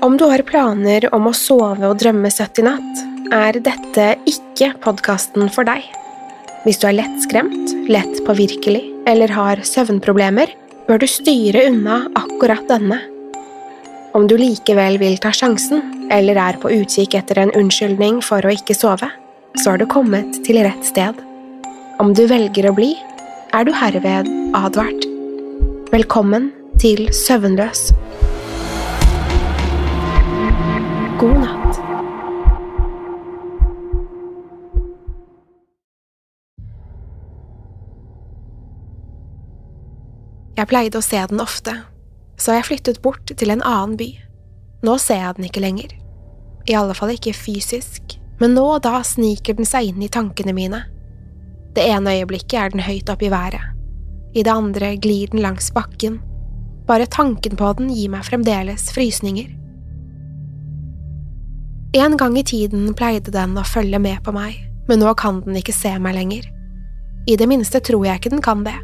Om du har planer om å sove og drømme søtt i natt, er dette ikke podkasten for deg. Hvis du er lettskremt, lett påvirkelig eller har søvnproblemer, bør du styre unna akkurat denne. Om du likevel vil ta sjansen, eller er på utkikk etter en unnskyldning for å ikke sove, så har du kommet til rett sted. Om du velger å bli, er du herved advart. Velkommen til Søvnløs. God natt. Jeg pleide å se den ofte, så jeg flyttet bort til en annen by. Nå ser jeg den ikke lenger. I alle fall ikke fysisk, men nå og da sniker den seg inn i tankene mine. Det ene øyeblikket er den høyt oppe i været. I det andre glir den langs bakken. Bare tanken på den gir meg fremdeles frysninger. En gang i tiden pleide den å følge med på meg, men nå kan den ikke se meg lenger. I det minste tror jeg ikke den kan det.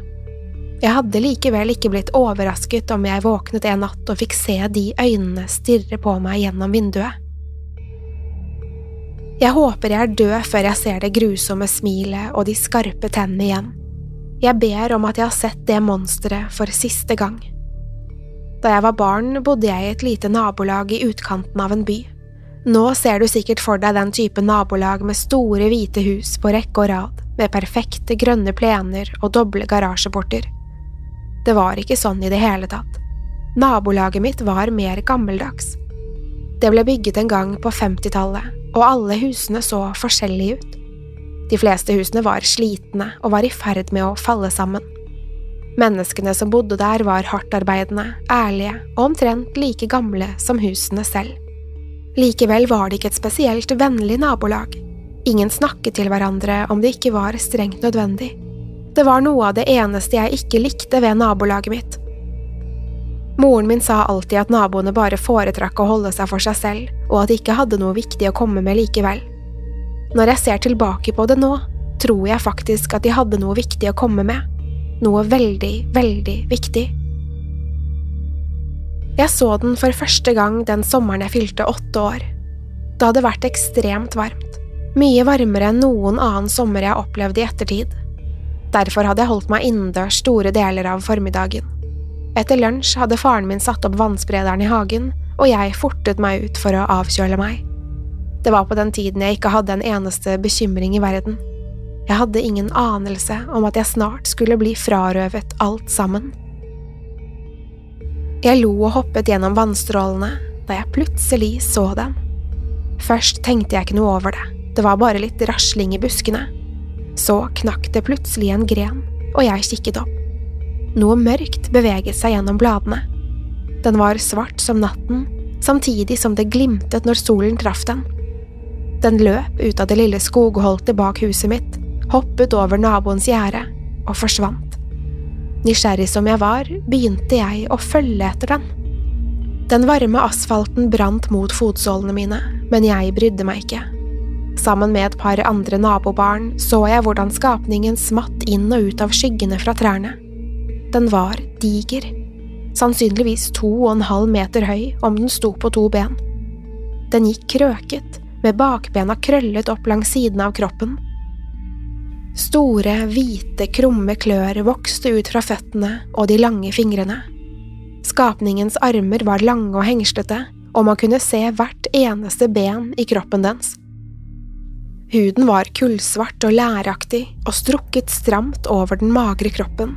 Jeg hadde likevel ikke blitt overrasket om jeg våknet en natt og fikk se de øynene stirre på meg gjennom vinduet. Jeg håper jeg er død før jeg ser det grusomme smilet og de skarpe tennene igjen. Jeg ber om at jeg har sett det monsteret for siste gang. Da jeg var barn, bodde jeg i et lite nabolag i utkanten av en by. Nå ser du sikkert for deg den type nabolag med store, hvite hus på rekke og rad, med perfekte grønne plener og doble garasjeporter. Det var ikke sånn i det hele tatt. Nabolaget mitt var mer gammeldags. Det ble bygget en gang på 50-tallet, og alle husene så forskjellige ut. De fleste husene var slitne og var i ferd med å falle sammen. Menneskene som bodde der var hardtarbeidende, ærlige og omtrent like gamle som husene selv. Likevel var det ikke et spesielt vennlig nabolag. Ingen snakket til hverandre om det ikke var strengt nødvendig. Det var noe av det eneste jeg ikke likte ved nabolaget mitt. Moren min sa alltid at naboene bare foretrakk å holde seg for seg selv, og at de ikke hadde noe viktig å komme med likevel. Når jeg ser tilbake på det nå, tror jeg faktisk at de hadde noe viktig å komme med. Noe veldig, veldig viktig. Jeg så den for første gang den sommeren jeg fylte åtte år. Det hadde vært ekstremt varmt, mye varmere enn noen annen sommer jeg har opplevd i ettertid. Derfor hadde jeg holdt meg innendørs store deler av formiddagen. Etter lunsj hadde faren min satt opp vannsprederen i hagen, og jeg fortet meg ut for å avkjøle meg. Det var på den tiden jeg ikke hadde en eneste bekymring i verden. Jeg hadde ingen anelse om at jeg snart skulle bli frarøvet alt sammen. Jeg lo og hoppet gjennom vannstrålene da jeg plutselig så den. Først tenkte jeg ikke noe over det, det var bare litt rasling i buskene. Så knakk det plutselig en gren, og jeg kikket opp. Noe mørkt beveget seg gjennom bladene. Den var svart som natten, samtidig som det glimtet når solen traff den. Den løp ut av det lille skogholtet bak huset mitt, hoppet over naboens gjerde og forsvant. Nysgjerrig som jeg var, begynte jeg å følge etter den. Den varme asfalten brant mot fotsålene mine, men jeg brydde meg ikke. Sammen med et par andre nabobarn så jeg hvordan skapningen smatt inn og ut av skyggene fra trærne. Den var diger, sannsynligvis to og en halv meter høy om den sto på to ben. Den gikk krøket, med bakbena krøllet opp langs siden av kroppen. Store, hvite, krumme klør vokste ut fra føttene og de lange fingrene. Skapningens armer var lange og hengslete, og man kunne se hvert eneste ben i kroppen dens. Huden var kullsvart og læraktig og strukket stramt over den magre kroppen.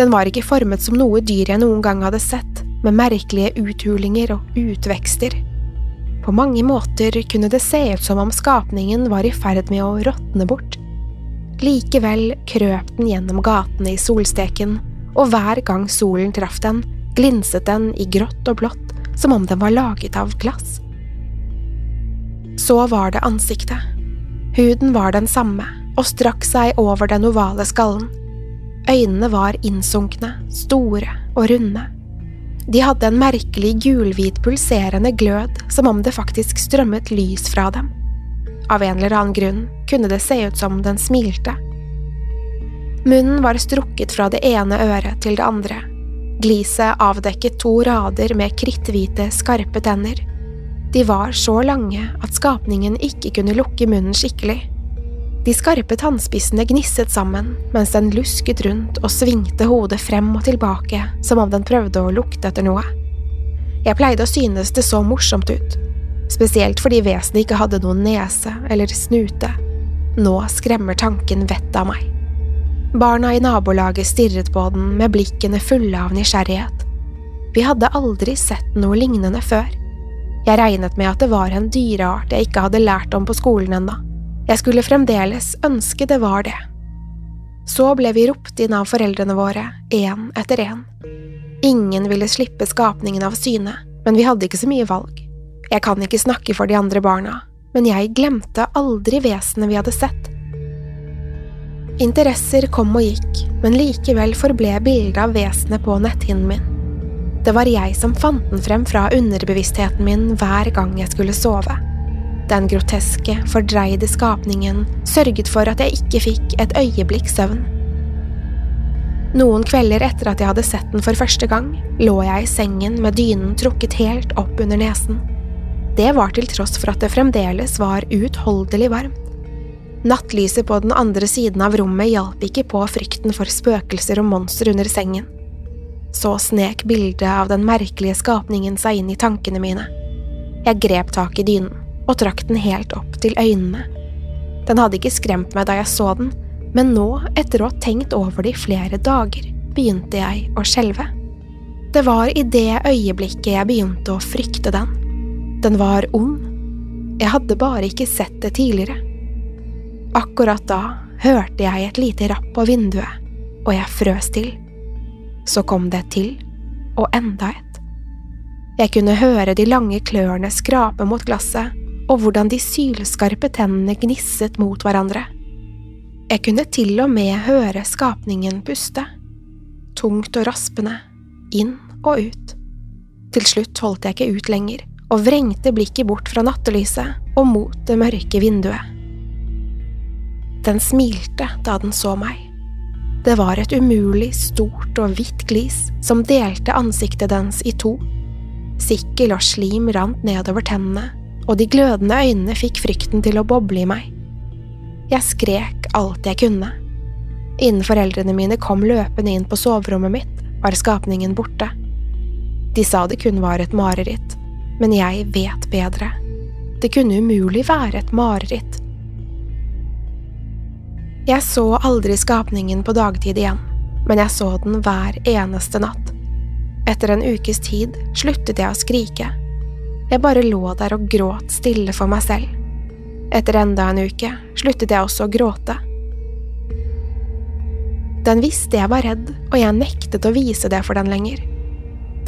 Den var ikke formet som noe dyr jeg noen gang hadde sett, med merkelige uthulinger og utvekster. På mange måter kunne det se ut som om skapningen var i ferd med å råtne bort. Likevel krøp den gjennom gatene i solsteken, og hver gang solen traff den, glinset den i grått og blått som om den var laget av glass. Så var det ansiktet. Huden var den samme og strakk seg over den ovale skallen. Øynene var innsunkne, store og runde. De hadde en merkelig gulhvit pulserende glød, som om det faktisk strømmet lys fra dem. Av en eller annen grunn kunne det se ut som den smilte. Munnen var strukket fra det ene øret til det andre. Gliset avdekket to rader med kritthvite, skarpe tenner. De var så lange at skapningen ikke kunne lukke munnen skikkelig. De skarpe tannspissene gnisset sammen mens den lusket rundt og svingte hodet frem og tilbake som om den prøvde å lukte etter noe. Jeg pleide å synes det så morsomt ut, spesielt fordi vesenet ikke hadde noen nese eller snute. Nå skremmer tanken vettet av meg. Barna i nabolaget stirret på den med blikkene fulle av nysgjerrighet. Vi hadde aldri sett noe lignende før. Jeg regnet med at det var en dyreart jeg ikke hadde lært om på skolen ennå. Jeg skulle fremdeles ønske det var det. Så ble vi ropt inn av foreldrene våre, én etter én. Ingen ville slippe skapningen av syne, men vi hadde ikke så mye valg. Jeg kan ikke snakke for de andre barna, men jeg glemte aldri vesenet vi hadde sett. Interesser kom og gikk, men likevel forble bildet av vesenet på netthinnen min. Det var jeg som fant den frem fra underbevisstheten min hver gang jeg skulle sove. Den groteske, fordreide skapningen sørget for at jeg ikke fikk et øyeblikk søvn. Noen kvelder etter at jeg hadde sett den for første gang, lå jeg i sengen med dynen trukket helt opp under nesen. Det var til tross for at det fremdeles var uutholdelig varmt. Nattlyset på den andre siden av rommet hjalp ikke på frykten for spøkelser og monstre under sengen. Så snek bildet av den merkelige skapningen seg inn i tankene mine. Jeg grep tak i dynen og trakk den helt opp til øynene. Den hadde ikke skremt meg da jeg så den, men nå, etter å ha tenkt over det i flere dager, begynte jeg å skjelve. Det var i det øyeblikket jeg begynte å frykte den. Den var ond. Jeg hadde bare ikke sett det tidligere. Akkurat da hørte jeg et lite rapp på vinduet, og jeg frøs til. Så kom det et til, og enda et. Jeg kunne høre de lange klørne skrape mot glasset, og hvordan de sylskarpe tennene gnisset mot hverandre. Jeg kunne til og med høre skapningen puste, tungt og raspende, inn og ut. Til slutt holdt jeg ikke ut lenger, og vrengte blikket bort fra nattelyset og mot det mørke vinduet. Den smilte da den så meg. Det var et umulig stort og hvitt glis som delte ansiktet dens i to. Sikkel og slim rant nedover tennene, og de glødende øynene fikk frykten til å boble i meg. Jeg skrek alt jeg kunne. Innen foreldrene mine kom løpende inn på soverommet mitt, var skapningen borte. De sa det kun var et mareritt, men jeg vet bedre. Det kunne umulig være et mareritt. Jeg så aldri skapningen på dagtid igjen, men jeg så den hver eneste natt. Etter en ukes tid sluttet jeg å skrike. Jeg bare lå der og gråt stille for meg selv. Etter enda en uke sluttet jeg også å gråte. Den visste jeg var redd, og jeg nektet å vise det for den lenger.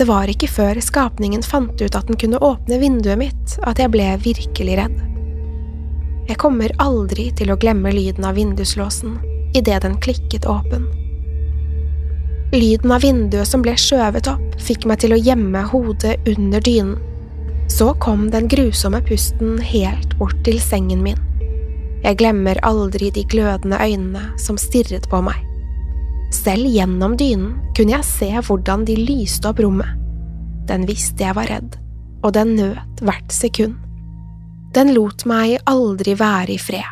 Det var ikke før skapningen fant ut at den kunne åpne vinduet mitt, at jeg ble virkelig redd. Jeg kommer aldri til å glemme lyden av vinduslåsen idet den klikket åpen. Lyden av vinduet som ble skjøvet opp, fikk meg til å gjemme hodet under dynen. Så kom den grusomme pusten helt bort til sengen min. Jeg glemmer aldri de glødende øynene som stirret på meg. Selv gjennom dynen kunne jeg se hvordan de lyste opp rommet. Den visste jeg var redd, og den nøt hvert sekund Den lot meg aldri være i fred.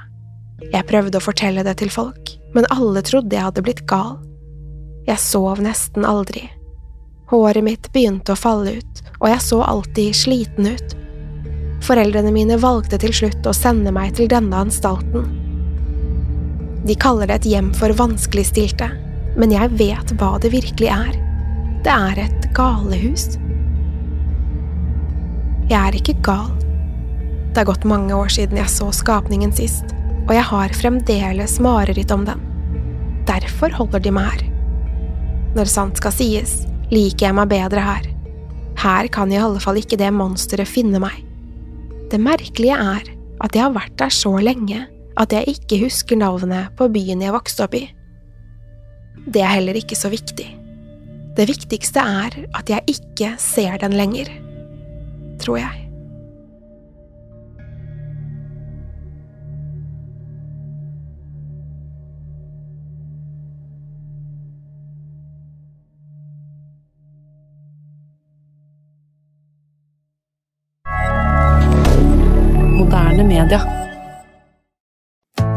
Jeg prøvde å fortelle det til folk, men alle trodde jeg hadde blitt gal. Jeg sov nesten aldri. Håret mitt begynte å falle ut, og jeg så alltid sliten ut. Foreldrene mine valgte til slutt å sende meg til denne anstalten. De kaller det et hjem for vanskeligstilte, men jeg vet hva det virkelig er. Det er et galehus. Jeg er ikke gal. Det har gått mange år siden jeg så skapningen sist, og jeg har fremdeles mareritt om den. Derfor holder de meg her. Når sant skal sies, liker jeg meg bedre her. Her kan i alle fall ikke det monsteret finne meg. Det merkelige er at jeg har vært der så lenge at jeg ikke husker navnet på byen jeg vokste opp i. Det er heller ikke så viktig. Det viktigste er at jeg ikke ser den lenger, tror jeg. Moderne media.